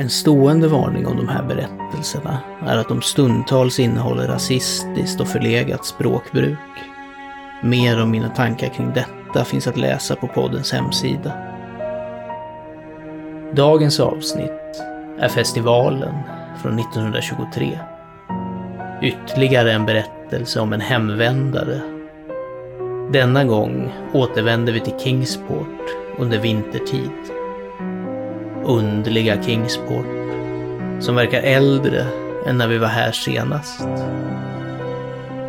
En stående varning om de här berättelserna är att de stundtals innehåller rasistiskt och förlegat språkbruk. Mer om mina tankar kring detta finns att läsa på poddens hemsida. Dagens avsnitt är festivalen från 1923. Ytterligare en berättelse om en hemvändare. Denna gång återvänder vi till Kingsport under vintertid. Underliga Kingsport, som verkar äldre än när vi var här senast.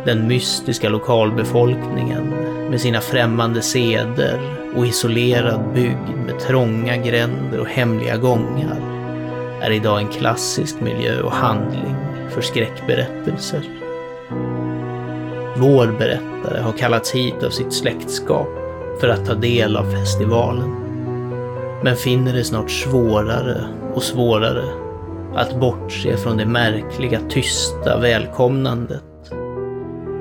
Den mystiska lokalbefolkningen med sina främmande seder och isolerad bygd med trånga gränder och hemliga gångar är idag en klassisk miljö och handling för skräckberättelser. Vår berättare har kallats hit av sitt släktskap för att ta del av festivalen. Men finner det snart svårare och svårare att bortse från det märkliga tysta välkomnandet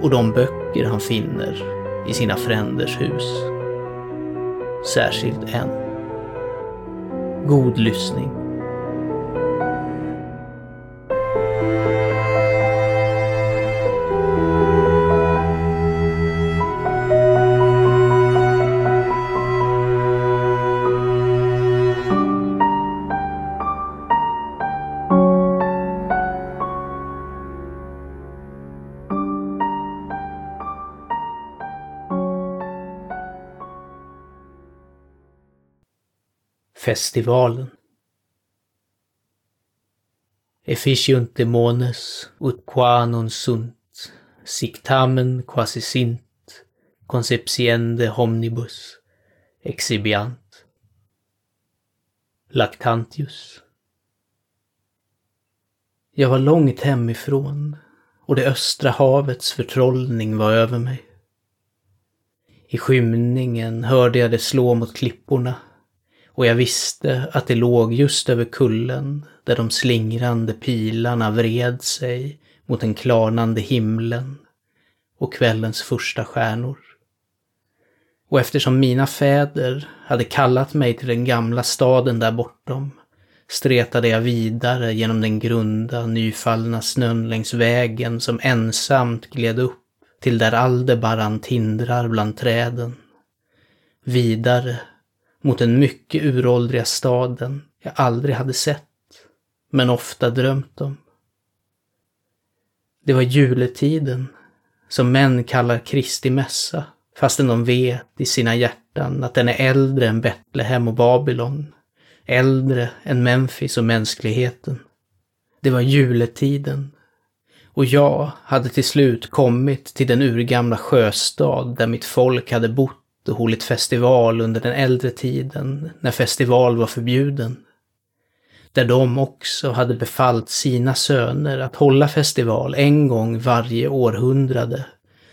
och de böcker han finner i sina fränders hus. Särskilt en. God lyssning. Festivalen. Efficient demones ut qua non sunt, sictamen quasi sint, conceptiende homnibus, exhibiant. Lactantius. Jag var långt hemifrån och det östra havets förtrollning var över mig. I skymningen hörde jag det slå mot klipporna och jag visste att det låg just över kullen där de slingrande pilarna vred sig mot den klarnande himlen och kvällens första stjärnor. Och eftersom mina fäder hade kallat mig till den gamla staden där bortom stretade jag vidare genom den grunda, nyfallna snön längs vägen som ensamt gled upp till där Aldebaran tindrar bland träden. Vidare mot den mycket uråldriga staden jag aldrig hade sett, men ofta drömt om. Det var juletiden, som män kallar Kristi mässa, fastän de vet i sina hjärtan att den är äldre än Betlehem och Babylon, äldre än Memphis och mänskligheten. Det var juletiden, och jag hade till slut kommit till den urgamla sjöstad där mitt folk hade bott och hållit festival under den äldre tiden, när festival var förbjuden. Där de också hade befallt sina söner att hålla festival en gång varje århundrade,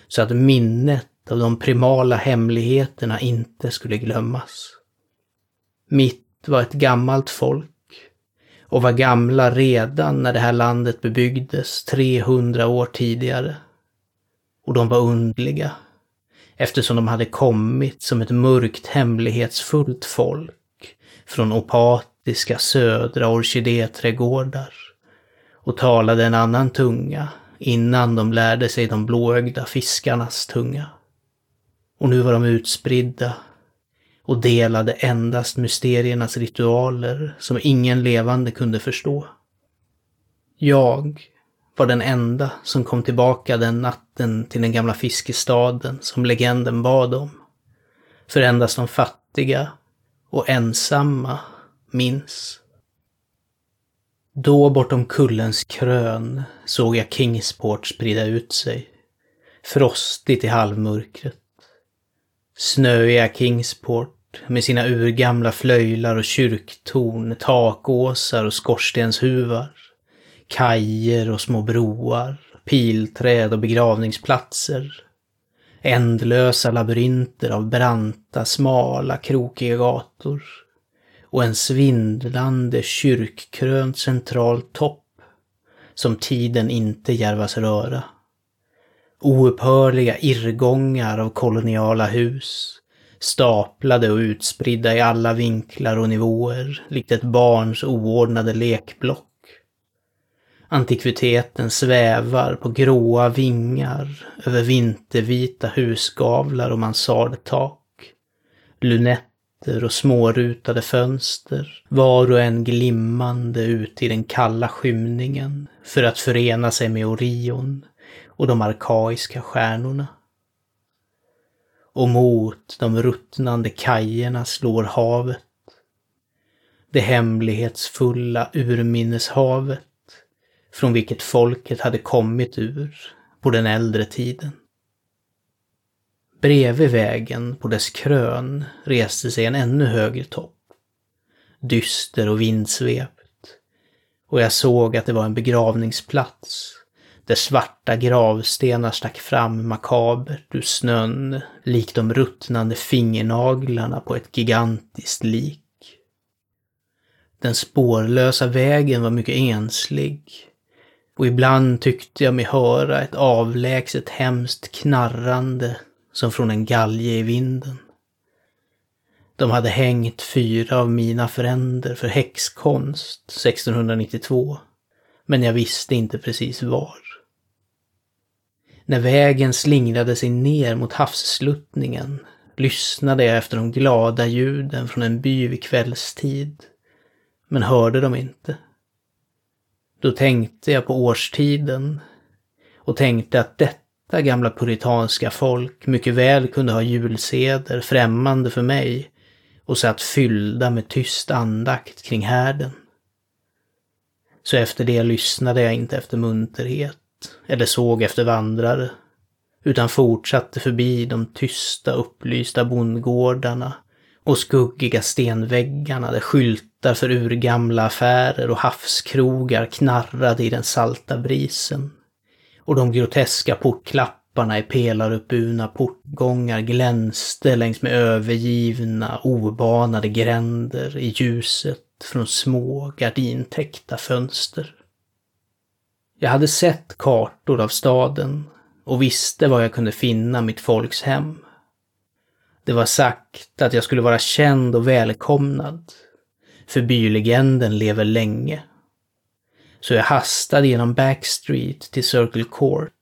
så att minnet av de primala hemligheterna inte skulle glömmas. Mitt var ett gammalt folk och var gamla redan när det här landet bebyggdes 300 år tidigare. Och de var undliga eftersom de hade kommit som ett mörkt hemlighetsfullt folk från opatiska södra orkidéträdgårdar och talade en annan tunga innan de lärde sig de blåögda fiskarnas tunga. Och nu var de utspridda och delade endast mysteriernas ritualer som ingen levande kunde förstå. Jag var den enda som kom tillbaka den natten till den gamla fiskestaden som legenden bad om. För endast de fattiga och ensamma minns. Då bortom kullens krön såg jag Kingsport sprida ut sig. Frostigt i halvmörkret. Snöiga Kingsport med sina urgamla flöjlar och kyrktorn, takåsar och skorstenshuvar kajer och små broar, pilträd och begravningsplatser. Ändlösa labyrinter av branta, smala, krokiga gator. Och en svindlande kyrkkrönt central topp som tiden inte järvas röra. Oupphörliga irrgångar av koloniala hus, staplade och utspridda i alla vinklar och nivåer, likt ett barns oordnade lekblock. Antikviteten svävar på gråa vingar över vintervita husgavlar och mansardtak. Lunetter och smårutade fönster, var och en glimmande ut i den kalla skymningen för att förena sig med Orion och de arkaiska stjärnorna. Och mot de ruttnande kajerna slår havet. Det hemlighetsfulla urminneshavet från vilket folket hade kommit ur på den äldre tiden. Bredvid vägen på dess krön reste sig en ännu högre topp. Dyster och vindsvept. Och jag såg att det var en begravningsplats där svarta gravstenar stack fram makabert ur snön, likt de ruttnande fingernaglarna på ett gigantiskt lik. Den spårlösa vägen var mycket enslig. Och ibland tyckte jag mig höra ett avlägset hemskt knarrande som från en galge i vinden. De hade hängt fyra av mina fränder för häxkonst 1692, men jag visste inte precis var. När vägen slingrade sig ner mot havssluttningen lyssnade jag efter de glada ljuden från en by vid kvällstid, men hörde dem inte. Då tänkte jag på årstiden och tänkte att detta gamla puritanska folk mycket väl kunde ha julseder främmande för mig och satt fyllda med tyst andakt kring härden. Så efter det lyssnade jag inte efter munterhet eller såg efter vandrare, utan fortsatte förbi de tysta upplysta bondgårdarna och skuggiga stenväggarna där skyltar för urgamla affärer och havskrogar knarrade i den salta brisen. Och de groteska portklapparna i pelaruppburna portgångar glänste längs med övergivna, obanade gränder i ljuset från små gardintäckta fönster. Jag hade sett kartor av staden och visste var jag kunde finna mitt folks hem. Det var sagt att jag skulle vara känd och välkomnad, för bylegenden lever länge. Så jag hastade genom Backstreet till Circle Court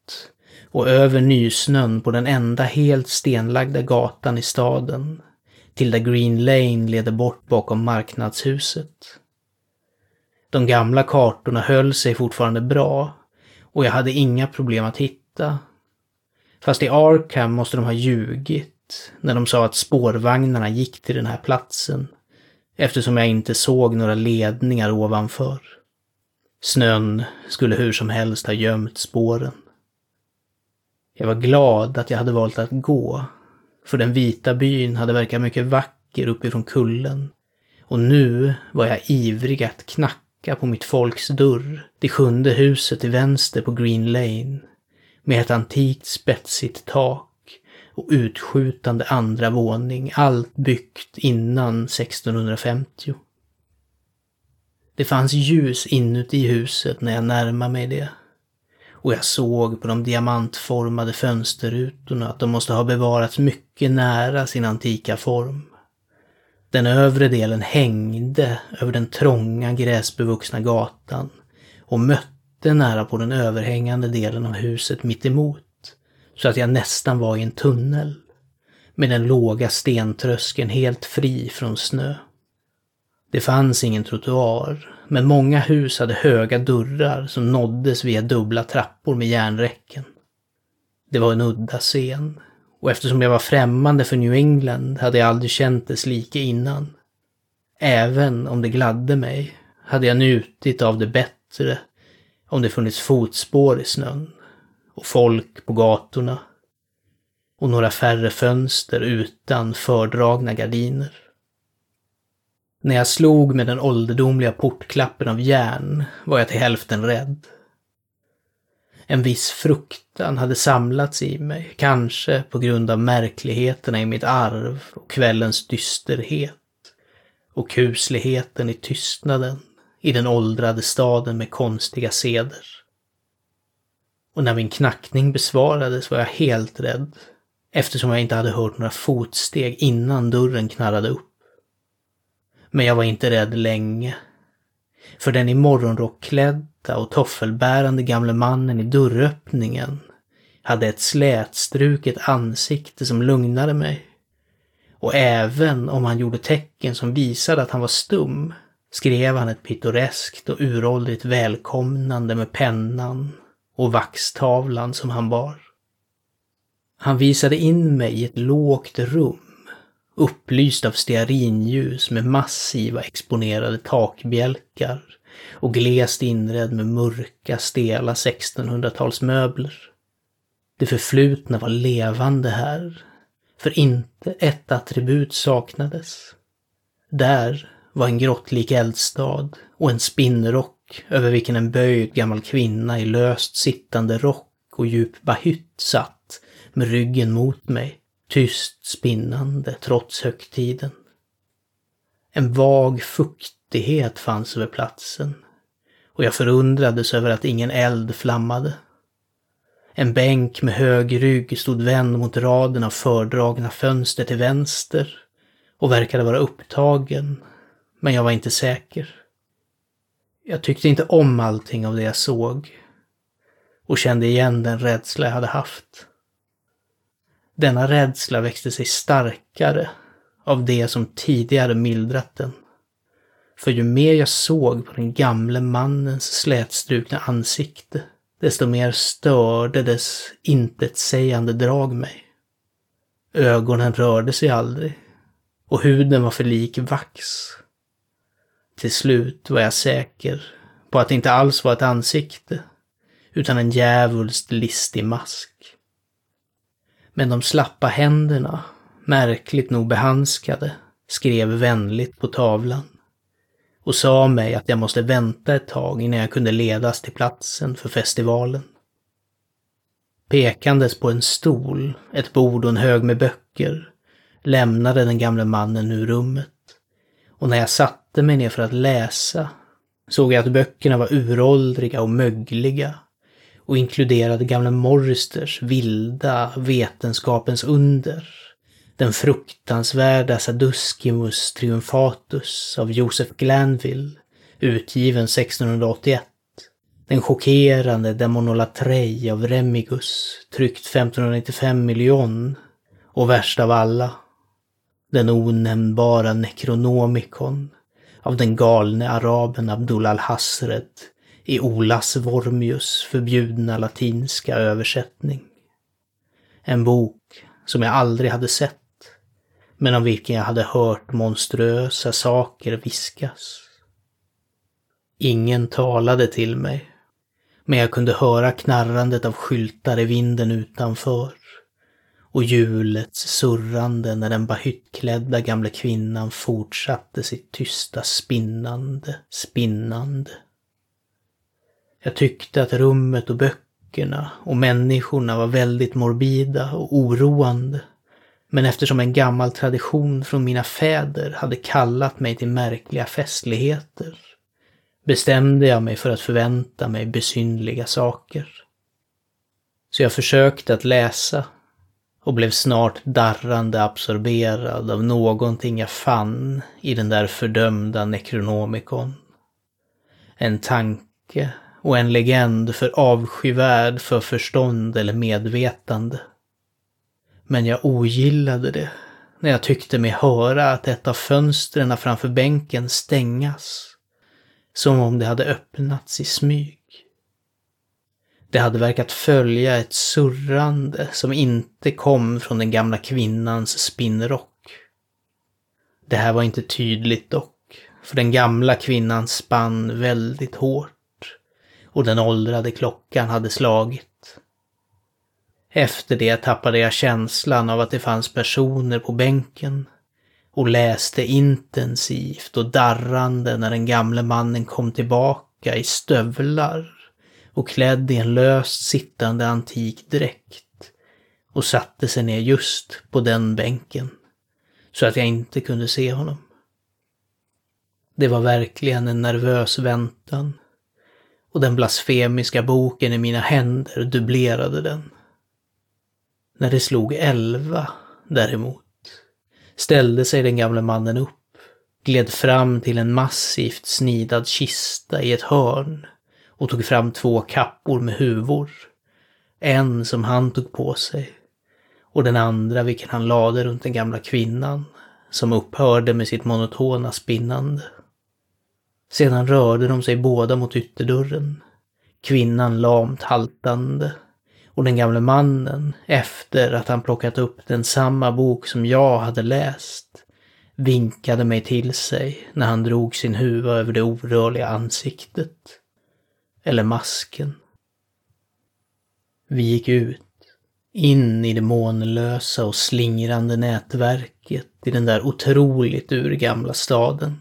och över nysnön på den enda helt stenlagda gatan i staden, till där Green Lane leder bort bakom marknadshuset. De gamla kartorna höll sig fortfarande bra och jag hade inga problem att hitta. Fast i Arkham måste de ha ljugit när de sa att spårvagnarna gick till den här platsen eftersom jag inte såg några ledningar ovanför. Snön skulle hur som helst ha gömt spåren. Jag var glad att jag hade valt att gå, för den vita byn hade verkat mycket vacker uppifrån kullen. Och nu var jag ivrig att knacka på mitt folks dörr, det sjunde huset till vänster på Green Lane, med ett antikt spetsigt tak och utskjutande andra våning, allt byggt innan 1650. Det fanns ljus inuti huset när jag närmade mig det. Och jag såg på de diamantformade fönsterrutorna att de måste ha bevarats mycket nära sin antika form. Den övre delen hängde över den trånga gräsbevuxna gatan och mötte nära på den överhängande delen av huset mitt emot, så att jag nästan var i en tunnel, med den låga stentröskeln helt fri från snö. Det fanns ingen trottoar, men många hus hade höga dörrar som nåddes via dubbla trappor med järnräcken. Det var en udda scen, och eftersom jag var främmande för New England hade jag aldrig känt dess like innan. Även om det gladde mig hade jag njutit av det bättre om det funnits fotspår i snön och folk på gatorna och några färre fönster utan fördragna gardiner. När jag slog med den ålderdomliga portklappen av järn var jag till hälften rädd. En viss fruktan hade samlats i mig, kanske på grund av märkligheterna i mitt arv och kvällens dysterhet och kusligheten i tystnaden i den åldrade staden med konstiga seder. Och när min knackning besvarades var jag helt rädd, eftersom jag inte hade hört några fotsteg innan dörren knarrade upp. Men jag var inte rädd länge. För den i morgonrock klädda och toffelbärande gamle mannen i dörröppningen hade ett slätstruket ansikte som lugnade mig. Och även om han gjorde tecken som visade att han var stum skrev han ett pittoreskt och uråldrigt välkomnande med pennan och vaxtavlan som han bar. Han visade in mig i ett lågt rum, upplyst av stearinljus med massiva exponerade takbjälkar och glest inredd med mörka, stela 1600-talsmöbler. Det förflutna var levande här, för inte ett attribut saknades. Där var en grottlik eldstad och en spinnrock över vilken en böjd gammal kvinna i löst sittande rock och djup bahytt satt med ryggen mot mig, tyst spinnande trots högtiden. En vag fuktighet fanns över platsen och jag förundrades över att ingen eld flammade. En bänk med hög rygg stod vänd mot raden av fördragna fönster till vänster och verkade vara upptagen men jag var inte säker. Jag tyckte inte om allting av det jag såg och kände igen den rädsla jag hade haft. Denna rädsla växte sig starkare av det som tidigare mildrat den. För ju mer jag såg på den gamle mannens slätstrukna ansikte, desto mer störde dess intetsägande drag mig. Ögonen rörde sig aldrig och huden var för lik vax till slut var jag säker på att det inte alls var ett ansikte, utan en djävulskt listig mask. Men de slappa händerna, märkligt nog behandskade, skrev vänligt på tavlan och sa mig att jag måste vänta ett tag innan jag kunde ledas till platsen för festivalen. Pekandes på en stol, ett bord och en hög med böcker lämnade den gamle mannen ur rummet. Och när jag satte mig ner för att läsa såg jag att böckerna var uråldriga och mögliga och inkluderade gamla Morristers vilda Vetenskapens under. Den fruktansvärda Saduskimus triumfatus av Joseph Glanville, utgiven 1681. Den chockerande Demonolatrej av Remigus, tryckt 1595 miljon. Och värst av alla, den onämnbara Necronomicon av den galne araben Abdul al-Hasred i Olas Vormius förbjudna latinska översättning. En bok som jag aldrig hade sett, men om vilken jag hade hört monstruösa saker viskas. Ingen talade till mig, men jag kunde höra knarrandet av skyltar i vinden utanför och hjulets surrande när den bahyttklädda gamla kvinnan fortsatte sitt tysta spinnande, spinnande. Jag tyckte att rummet och böckerna och människorna var väldigt morbida och oroande. Men eftersom en gammal tradition från mina fäder hade kallat mig till märkliga festligheter bestämde jag mig för att förvänta mig besynliga saker. Så jag försökte att läsa och blev snart darrande absorberad av någonting jag fann i den där fördömda Necronomicon. En tanke och en legend för avskyvärd för förstånd eller medvetande. Men jag ogillade det när jag tyckte mig höra att ett av fönstren framför bänken stängas. Som om det hade öppnats i smyg. Det hade verkat följa ett surrande som inte kom från den gamla kvinnans spinnrock. Det här var inte tydligt dock, för den gamla kvinnan spann väldigt hårt och den åldrade klockan hade slagit. Efter det tappade jag känslan av att det fanns personer på bänken och läste intensivt och darrande när den gamle mannen kom tillbaka i stövlar och klädd i en löst sittande antik dräkt och satte sig ner just på den bänken så att jag inte kunde se honom. Det var verkligen en nervös väntan och den blasfemiska boken i mina händer dubblerade den. När det slog elva, däremot, ställde sig den gamle mannen upp, gled fram till en massivt snidad kista i ett hörn och tog fram två kappor med huvor. En som han tog på sig och den andra vilken han lade runt den gamla kvinnan som upphörde med sitt monotona spinnande. Sedan rörde de sig båda mot ytterdörren. Kvinnan lamt haltande och den gamle mannen, efter att han plockat upp den samma bok som jag hade läst, vinkade mig till sig när han drog sin huva över det orörliga ansiktet. Eller masken. Vi gick ut, in i det månlösa och slingrande nätverket i den där otroligt urgamla staden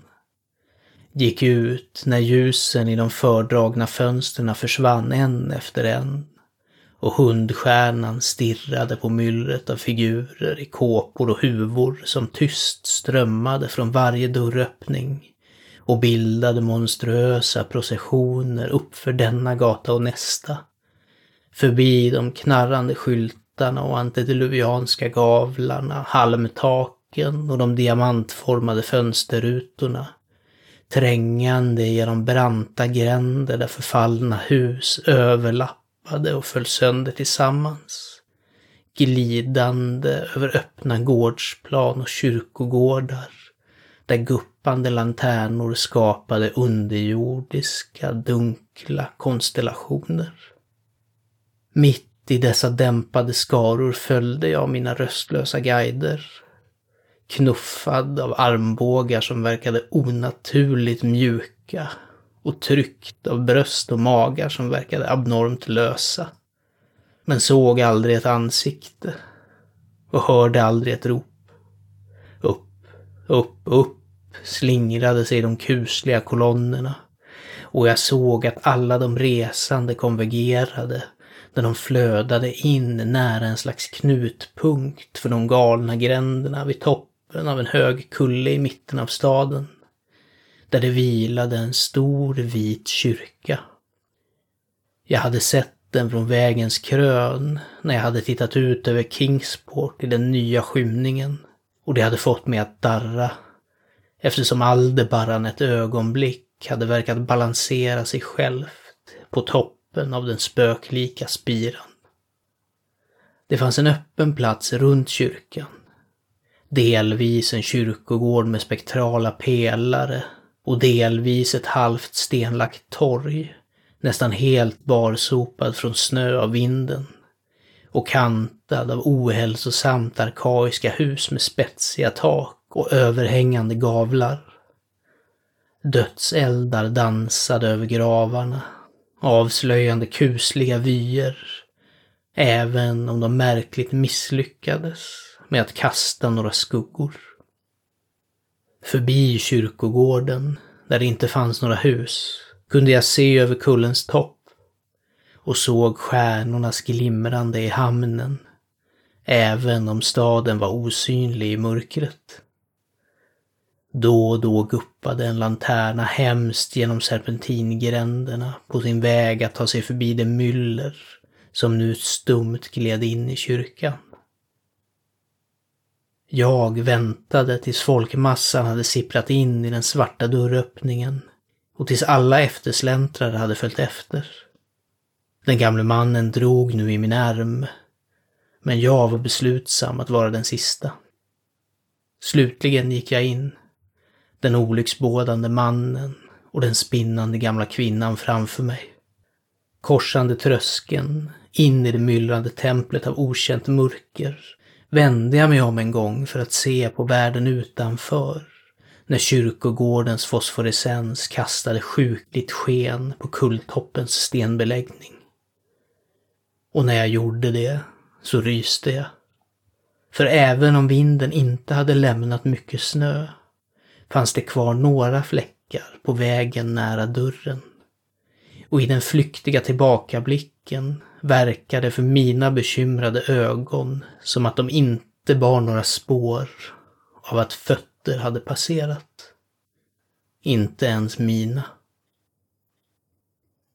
gick ut när ljusen i de fördragna fönstren försvann en efter en och hundstjärnan stirrade på myllret av figurer i kåpor och huvor som tyst strömmade från varje dörröppning och bildade monstruösa processioner uppför denna gata och nästa. Förbi de knarrande skyltarna och antediluvianska gavlarna, halmtaken och de diamantformade fönsterrutorna trängande genom branta gränder där förfallna hus överlappade och föll sönder tillsammans. Glidande över öppna gårdsplan och kyrkogårdar där gupp guppande lanternor skapade underjordiska, dunkla konstellationer. Mitt i dessa dämpade skaror följde jag mina röstlösa guider knuffad av armbågar som verkade onaturligt mjuka och tryckt av bröst och magar som verkade abnormt lösa. Men såg aldrig ett ansikte och hörde aldrig ett rop. Upp, upp, upp slingrade sig de kusliga kolonnerna och jag såg att alla de resande konvergerade när de flödade in nära en slags knutpunkt för de galna gränderna vid toppen toppen av en hög kulle i mitten av staden. Där det vilade en stor vit kyrka. Jag hade sett den från vägens krön när jag hade tittat ut över Kingsport i den nya skymningen och det hade fått mig att darra eftersom Aldebaran ett ögonblick hade verkat balansera sig självt på toppen av den spöklika spiran. Det fanns en öppen plats runt kyrkan delvis en kyrkogård med spektrala pelare och delvis ett halvt stenlagt torg, nästan helt barsopad från snö av vinden och kantad av ohälsosamt arkaiska hus med spetsiga tak och överhängande gavlar. Dödseldar dansade över gravarna, avslöjande kusliga vyer, även om de märkligt misslyckades med att kasta några skuggor. Förbi kyrkogården, där det inte fanns några hus, kunde jag se över kullens topp och såg stjärnornas glimrande i hamnen, även om staden var osynlig i mörkret. Då och då guppade en lanterna hemskt genom serpentingränderna på sin väg att ta sig förbi det myller som nu stumt gled in i kyrkan. Jag väntade tills folkmassan hade sipprat in i den svarta dörröppningen och tills alla eftersläntrare hade följt efter. Den gamle mannen drog nu i min arm, men jag var beslutsam att vara den sista. Slutligen gick jag in, den olycksbådande mannen och den spinnande gamla kvinnan framför mig. Korsande tröskeln, in i det myllrande templet av okänt mörker, vände jag mig om en gång för att se på världen utanför, när kyrkogårdens fosforescens kastade sjukligt sken på kulltoppens stenbeläggning. Och när jag gjorde det så ryste jag. För även om vinden inte hade lämnat mycket snö fanns det kvar några fläckar på vägen nära dörren. Och i den flyktiga tillbakablicken verkade för mina bekymrade ögon som att de inte bar några spår av att fötter hade passerat. Inte ens mina.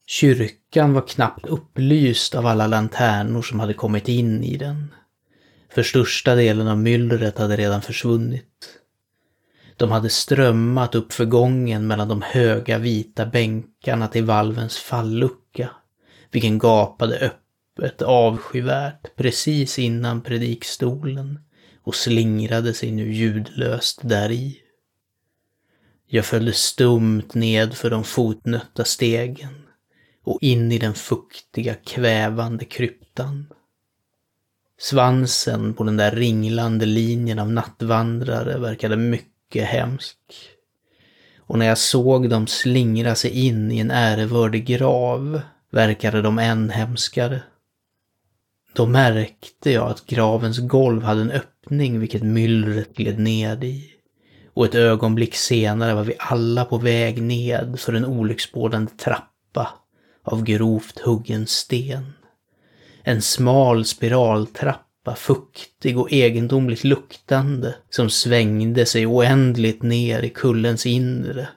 Kyrkan var knappt upplyst av alla lanternor som hade kommit in i den. För största delen av myllret hade redan försvunnit. De hade strömmat upp för gången mellan de höga vita bänkarna till valvens fallucka, vilken gapade öppet avskyvärt precis innan predikstolen och slingrade sig nu ljudlöst däri. Jag följde stumt ned för de fotnötta stegen och in i den fuktiga, kvävande kryptan. Svansen på den där ringlande linjen av nattvandrare verkade mycket mycket hemsk. Och när jag såg dem slingra sig in i en ärevördig grav verkade de än hemskare. Då märkte jag att gravens golv hade en öppning vilket myllret gled ned i. Och ett ögonblick senare var vi alla på väg ned för en olycksbådande trappa av grovt huggen sten. En smal spiraltrappa, fuktig och egendomligt luktande, som svängde sig oändligt ner i kullens inre,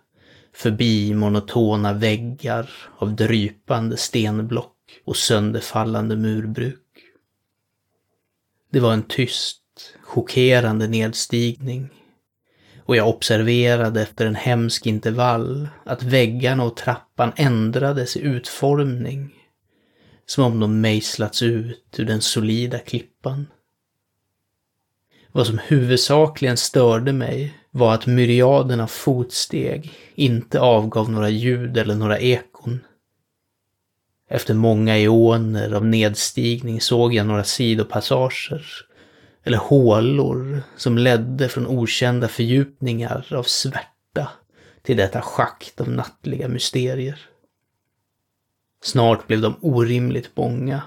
förbi monotona väggar av drypande stenblock och sönderfallande murbruk. Det var en tyst, chockerande nedstigning och jag observerade efter en hemsk intervall att väggarna och trappan ändrades i utformning. Som om de mejslats ut ur den solida klippan. Vad som huvudsakligen störde mig var att myriaden av fotsteg inte avgav några ljud eller några ekon. Efter många eoner av nedstigning såg jag några sidopassager eller hålor som ledde från okända fördjupningar av svärta till detta schakt av nattliga mysterier. Snart blev de orimligt många,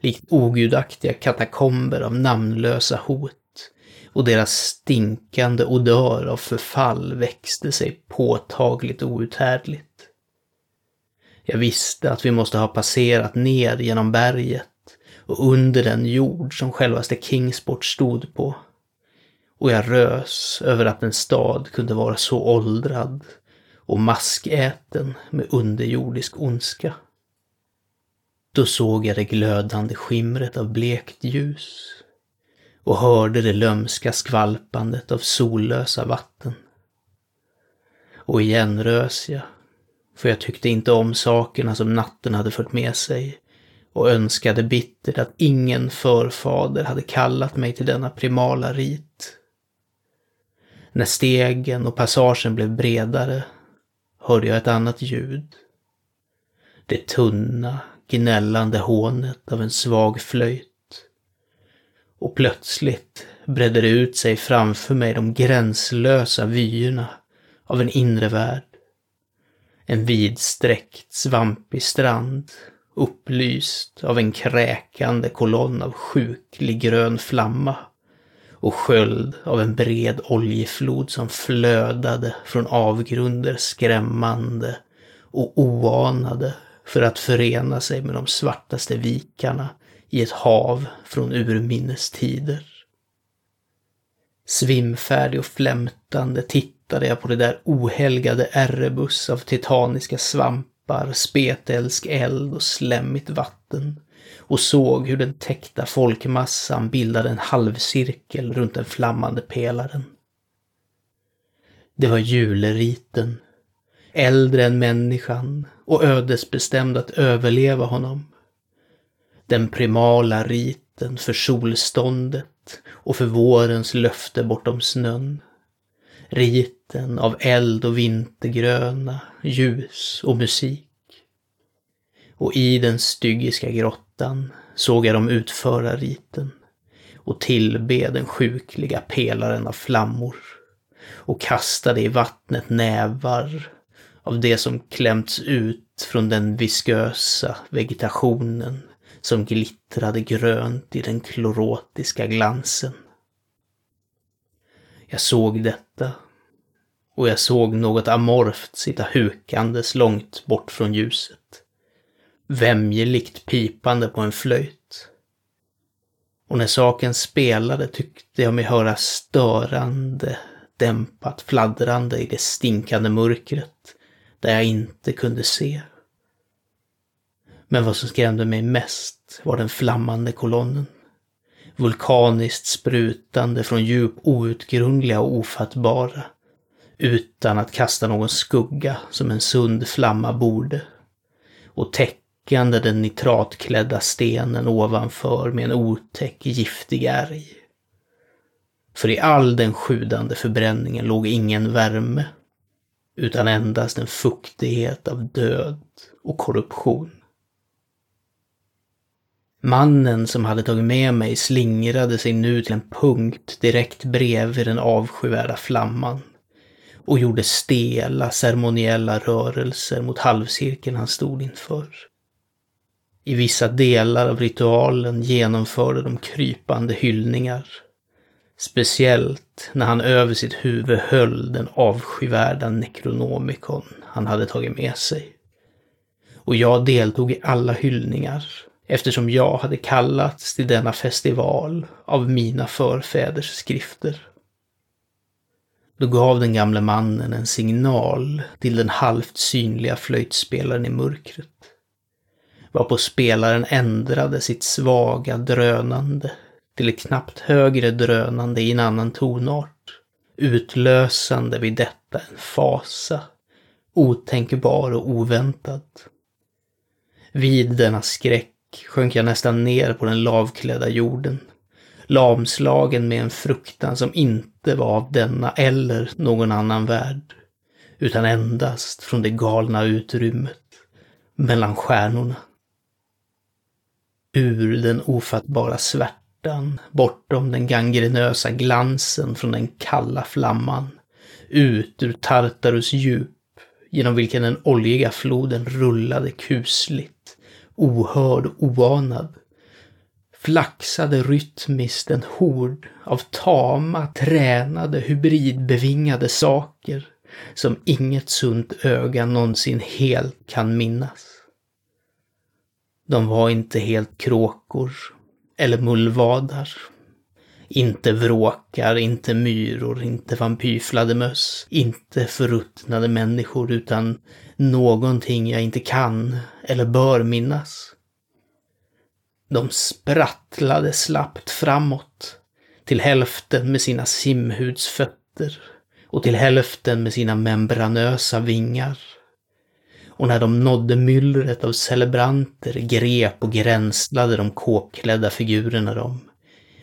likt ogudaktiga katakomber av namnlösa hot, och deras stinkande odör av förfall växte sig påtagligt outhärdligt. Jag visste att vi måste ha passerat ner genom berget och under den jord som självaste Kingsport stod på. Och jag rös över att en stad kunde vara så åldrad och maskäten med underjordisk ondska. Då såg jag det glödande skimret av blekt ljus och hörde det lömska skvalpandet av sollösa vatten. Och igen rös jag, för jag tyckte inte om sakerna som natten hade fört med sig och önskade bittert att ingen förfader hade kallat mig till denna primala rit. När stegen och passagen blev bredare hörde jag ett annat ljud. Det tunna, gnällande hånet av en svag flöjt. Och plötsligt bredde det ut sig framför mig de gränslösa vyerna av en inre värld. En vidsträckt, svampig strand upplyst av en kräkande kolonn av sjuklig grön flamma och sköld av en bred oljeflod som flödade från avgrunder skrämmande och oanade för att förena sig med de svartaste vikarna i ett hav från urminnes tider. Svimfärdig och flämtande tittade jag på det där ohelgade Erebus av titaniska svampar spetälsk eld och slemmigt vatten och såg hur den täckta folkmassan bildade en halvcirkel runt den flammande pelaren. Det var juleriten, äldre än människan och ödesbestämd att överleva honom. Den primala riten för solståndet och för vårens löfte bortom snön. Riten av eld och vintergröna, ljus och musik. Och i den styggiska grottan såg jag dem utföra riten och tillbe den sjukliga pelaren av flammor och kastade i vattnet nävar av det som klämts ut från den viskösa vegetationen som glittrade grönt i den klorotiska glansen. Jag såg detta och jag såg något amorft sitta hukandes långt bort från ljuset. vämjeligt pipande på en flöjt. Och när saken spelade tyckte jag mig höra störande, dämpat fladdrande i det stinkande mörkret, där jag inte kunde se. Men vad som skrämde mig mest var den flammande kolonnen. Vulkaniskt sprutande från djup outgrundliga och ofattbara. Utan att kasta någon skugga som en sund flamma borde. Och täckande den nitratklädda stenen ovanför med en otäck giftig ärg. För i all den sjudande förbränningen låg ingen värme, utan endast en fuktighet av död och korruption. Mannen som hade tagit med mig slingrade sig nu till en punkt direkt bredvid den avskyvärda flamman och gjorde stela ceremoniella rörelser mot halvcirkeln han stod inför. I vissa delar av ritualen genomförde de krypande hyllningar. Speciellt när han över sitt huvud höll den avskyvärda nekronomikon han hade tagit med sig. Och jag deltog i alla hyllningar eftersom jag hade kallats till denna festival av mina förfäders skrifter. Då gav den gamle mannen en signal till den halvt synliga flöjtspelaren i mörkret. Varpå spelaren ändrade sitt svaga drönande till ett knappt högre drönande i en annan tonart, utlösande vid detta en fasa, otänkbar och oväntad. Vid denna skräck sjönk jag nästan ner på den lavklädda jorden. Lamslagen med en fruktan som inte var av denna eller någon annan värld. Utan endast från det galna utrymmet mellan stjärnorna. Ur den ofattbara svärtan, bortom den gangrenösa glansen från den kalla flamman, ut ur Tartarus djup, genom vilken den oljiga floden rullade kusligt ohörd och oanad, flaxade rytmiskt en hord av tama, tränade, hybridbevingade saker som inget sunt öga någonsin helt kan minnas. De var inte helt kråkor eller mullvadar. Inte vråkar, inte myror, inte vampyrfladdermöss, inte förruttnade människor, utan någonting jag inte kan eller bör minnas. De sprattlade slappt framåt, till hälften med sina simhudsfötter och till hälften med sina membranösa vingar. Och när de nådde myllret av celebranter grep och gränslade de kåkklädda figurerna dem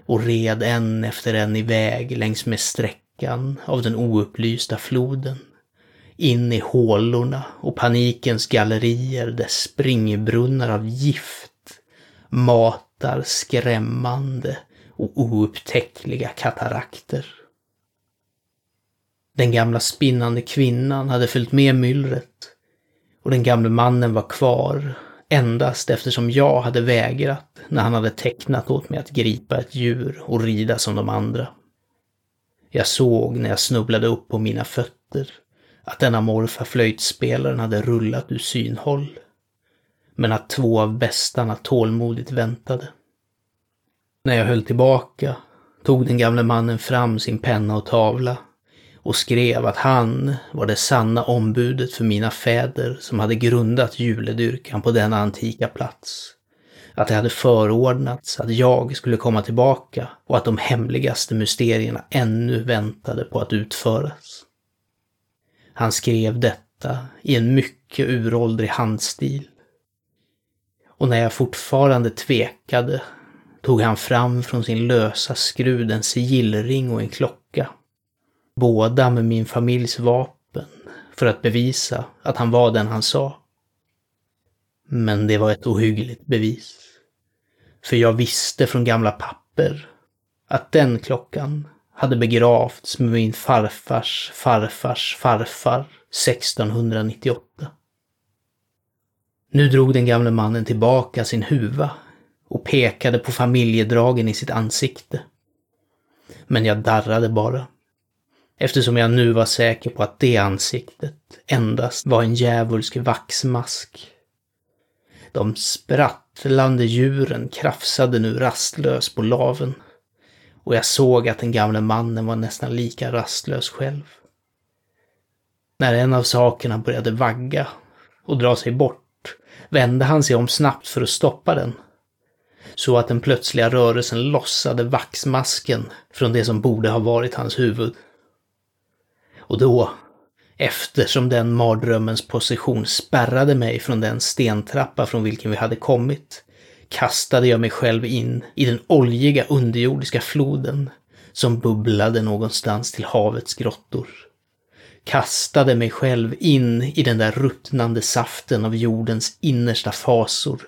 och red en efter en iväg längs med sträckan av den oupplysta floden in i hålorna och panikens gallerier där springbrunnar av gift matar skrämmande och oupptäckliga katarakter. Den gamla spinnande kvinnan hade följt med myllret och den gamle mannen var kvar endast eftersom jag hade vägrat när han hade tecknat åt mig att gripa ett djur och rida som de andra. Jag såg när jag snubblade upp på mina fötter att denna morfar flöjtspelaren hade rullat ur synhåll. Men att två av bästarna tålmodigt väntade. När jag höll tillbaka tog den gamle mannen fram sin penna och tavla och skrev att han var det sanna ombudet för mina fäder som hade grundat juledyrkan på denna antika plats. Att det hade förordnats att jag skulle komma tillbaka och att de hemligaste mysterierna ännu väntade på att utföras. Han skrev detta i en mycket uråldrig handstil. Och när jag fortfarande tvekade tog han fram från sin lösa skrud en sigillring och en klocka. Båda med min familjs vapen för att bevisa att han var den han sa. Men det var ett ohyggligt bevis. För jag visste från gamla papper att den klockan hade begravts med min farfars farfars farfar 1698. Nu drog den gamle mannen tillbaka sin huva och pekade på familjedragen i sitt ansikte. Men jag darrade bara. Eftersom jag nu var säker på att det ansiktet endast var en djävulsk vaxmask. De sprattlande djuren krafsade nu rastlös på laven. Och jag såg att den gamle mannen var nästan lika rastlös själv. När en av sakerna började vagga och dra sig bort vände han sig om snabbt för att stoppa den. Så att den plötsliga rörelsen lossade vaxmasken från det som borde ha varit hans huvud. Och då, eftersom den mardrömmens position spärrade mig från den stentrappa från vilken vi hade kommit, kastade jag mig själv in i den oljiga underjordiska floden som bubblade någonstans till havets grottor. Kastade mig själv in i den där ruttnande saften av jordens innersta fasor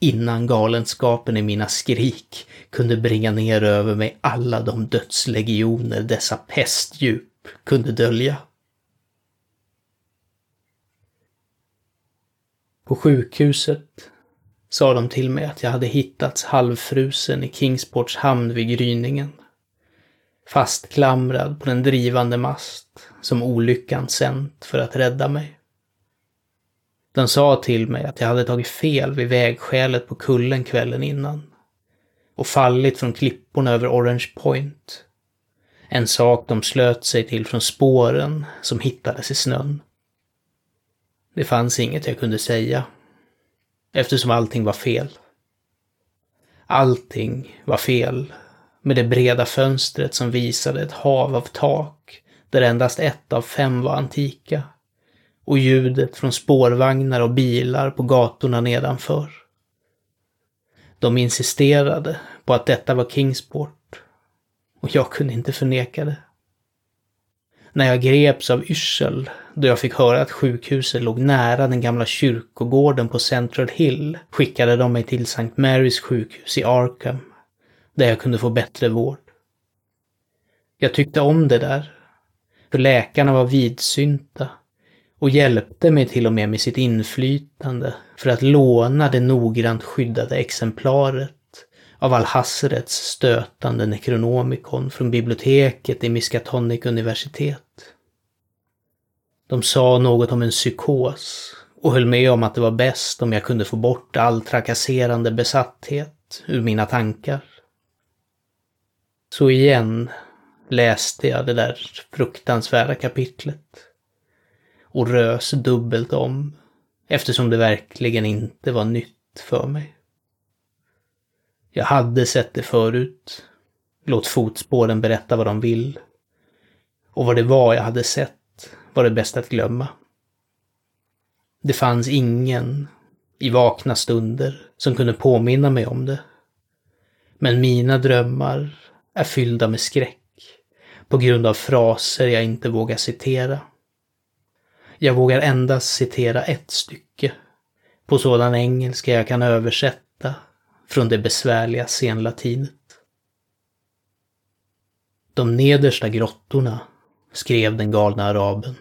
innan galenskapen i mina skrik kunde bringa ner över mig alla de dödslegioner dessa pestdjup kunde dölja. På sjukhuset sa de till mig att jag hade hittats halvfrusen i Kingsports hamn vid gryningen. Fastklamrad på den drivande mast som olyckan sänt för att rädda mig. De sa till mig att jag hade tagit fel vid vägskälet på kullen kvällen innan och fallit från klipporna över Orange Point. En sak de slöt sig till från spåren som hittades i snön. Det fanns inget jag kunde säga, eftersom allting var fel. Allting var fel, med det breda fönstret som visade ett hav av tak, där endast ett av fem var antika, och ljudet från spårvagnar och bilar på gatorna nedanför. De insisterade på att detta var Kingsport, och jag kunde inte förneka det. När jag greps av yrsel då jag fick höra att sjukhuset låg nära den gamla kyrkogården på Central Hill skickade de mig till St. Marys sjukhus i Arkham, där jag kunde få bättre vård. Jag tyckte om det där, för läkarna var vidsynta och hjälpte mig till och med med sitt inflytande för att låna det noggrant skyddade exemplaret av Alhasrets stötande Necronomicon från biblioteket i Miskatonic universitet. De sa något om en psykos och höll med om att det var bäst om jag kunde få bort all trakasserande besatthet ur mina tankar. Så igen läste jag det där fruktansvärda kapitlet och rös dubbelt om eftersom det verkligen inte var nytt för mig. Jag hade sett det förut. Låt fotspåren berätta vad de vill. Och vad det var jag hade sett var det bäst att glömma. Det fanns ingen i vakna stunder som kunde påminna mig om det. Men mina drömmar är fyllda med skräck på grund av fraser jag inte vågar citera. Jag vågar endast citera ett stycke på sådan engelska jag kan översätta från det besvärliga senlatinet. De nedersta grottorna, skrev den galna araben,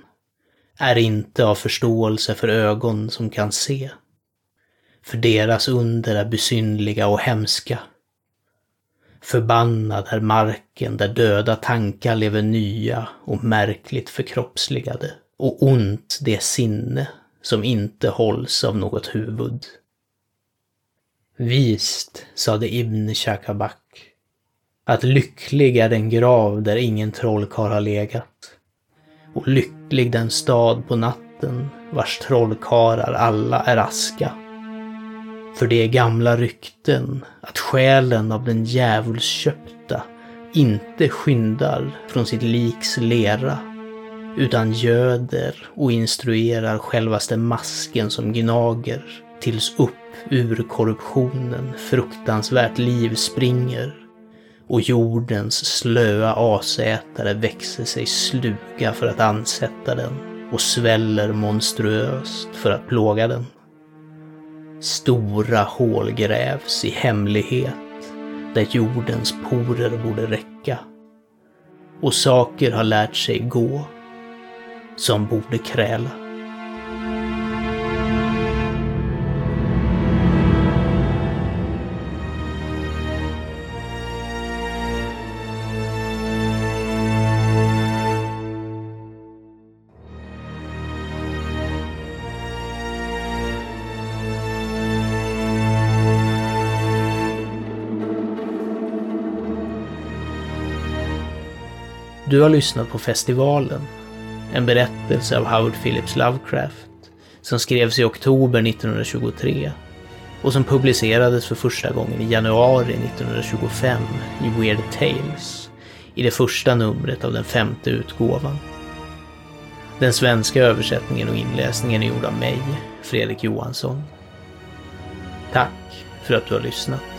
är inte av förståelse för ögon som kan se. För deras under är besynliga och hemska. Förbannad är marken där döda tankar lever nya och märkligt förkroppsligade och ont det sinne som inte hålls av något huvud. Vist, sade Ibn Shakabak, att lycklig är den grav där ingen trollkarl har legat. Och lycklig den stad på natten vars trollkarlar alla är aska. För det är gamla rykten att själen av den djävulsköpta inte skyndar från sitt liks lera utan göder och instruerar självaste masken som gnager tills upp ur korruptionen fruktansvärt liv springer och jordens slöa asätare växer sig sluga för att ansätta den och sväller monstruöst för att plåga den. Stora hål grävs i hemlighet där jordens porer borde räcka. Och saker har lärt sig gå som borde kräla. Du har lyssnat på Festivalen, en berättelse av Howard Phillips Lovecraft som skrevs i oktober 1923 och som publicerades för första gången i januari 1925 i Weird Tales, i det första numret av den femte utgåvan. Den svenska översättningen och inläsningen är gjord av mig, Fredrik Johansson. Tack för att du har lyssnat.